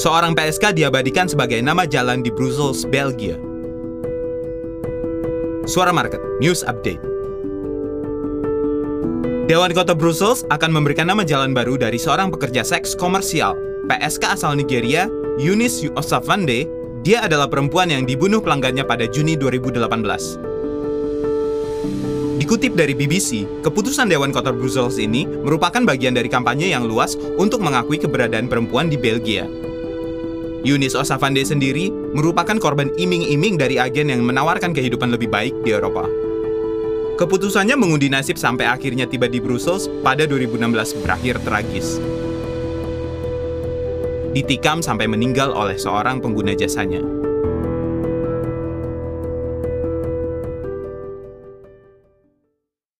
seorang PSK diabadikan sebagai nama jalan di Brussels, Belgia. Suara Market News Update Dewan Kota Brussels akan memberikan nama jalan baru dari seorang pekerja seks komersial, PSK asal Nigeria, Eunice Osafande. Dia adalah perempuan yang dibunuh pelanggannya pada Juni 2018. Dikutip dari BBC, keputusan Dewan Kota Brussels ini merupakan bagian dari kampanye yang luas untuk mengakui keberadaan perempuan di Belgia. Eunice Osafande sendiri merupakan korban iming-iming dari agen yang menawarkan kehidupan lebih baik di Eropa. Keputusannya mengundi nasib sampai akhirnya tiba di Brussels pada 2016 berakhir tragis ditikam sampai meninggal oleh seorang pengguna jasanya.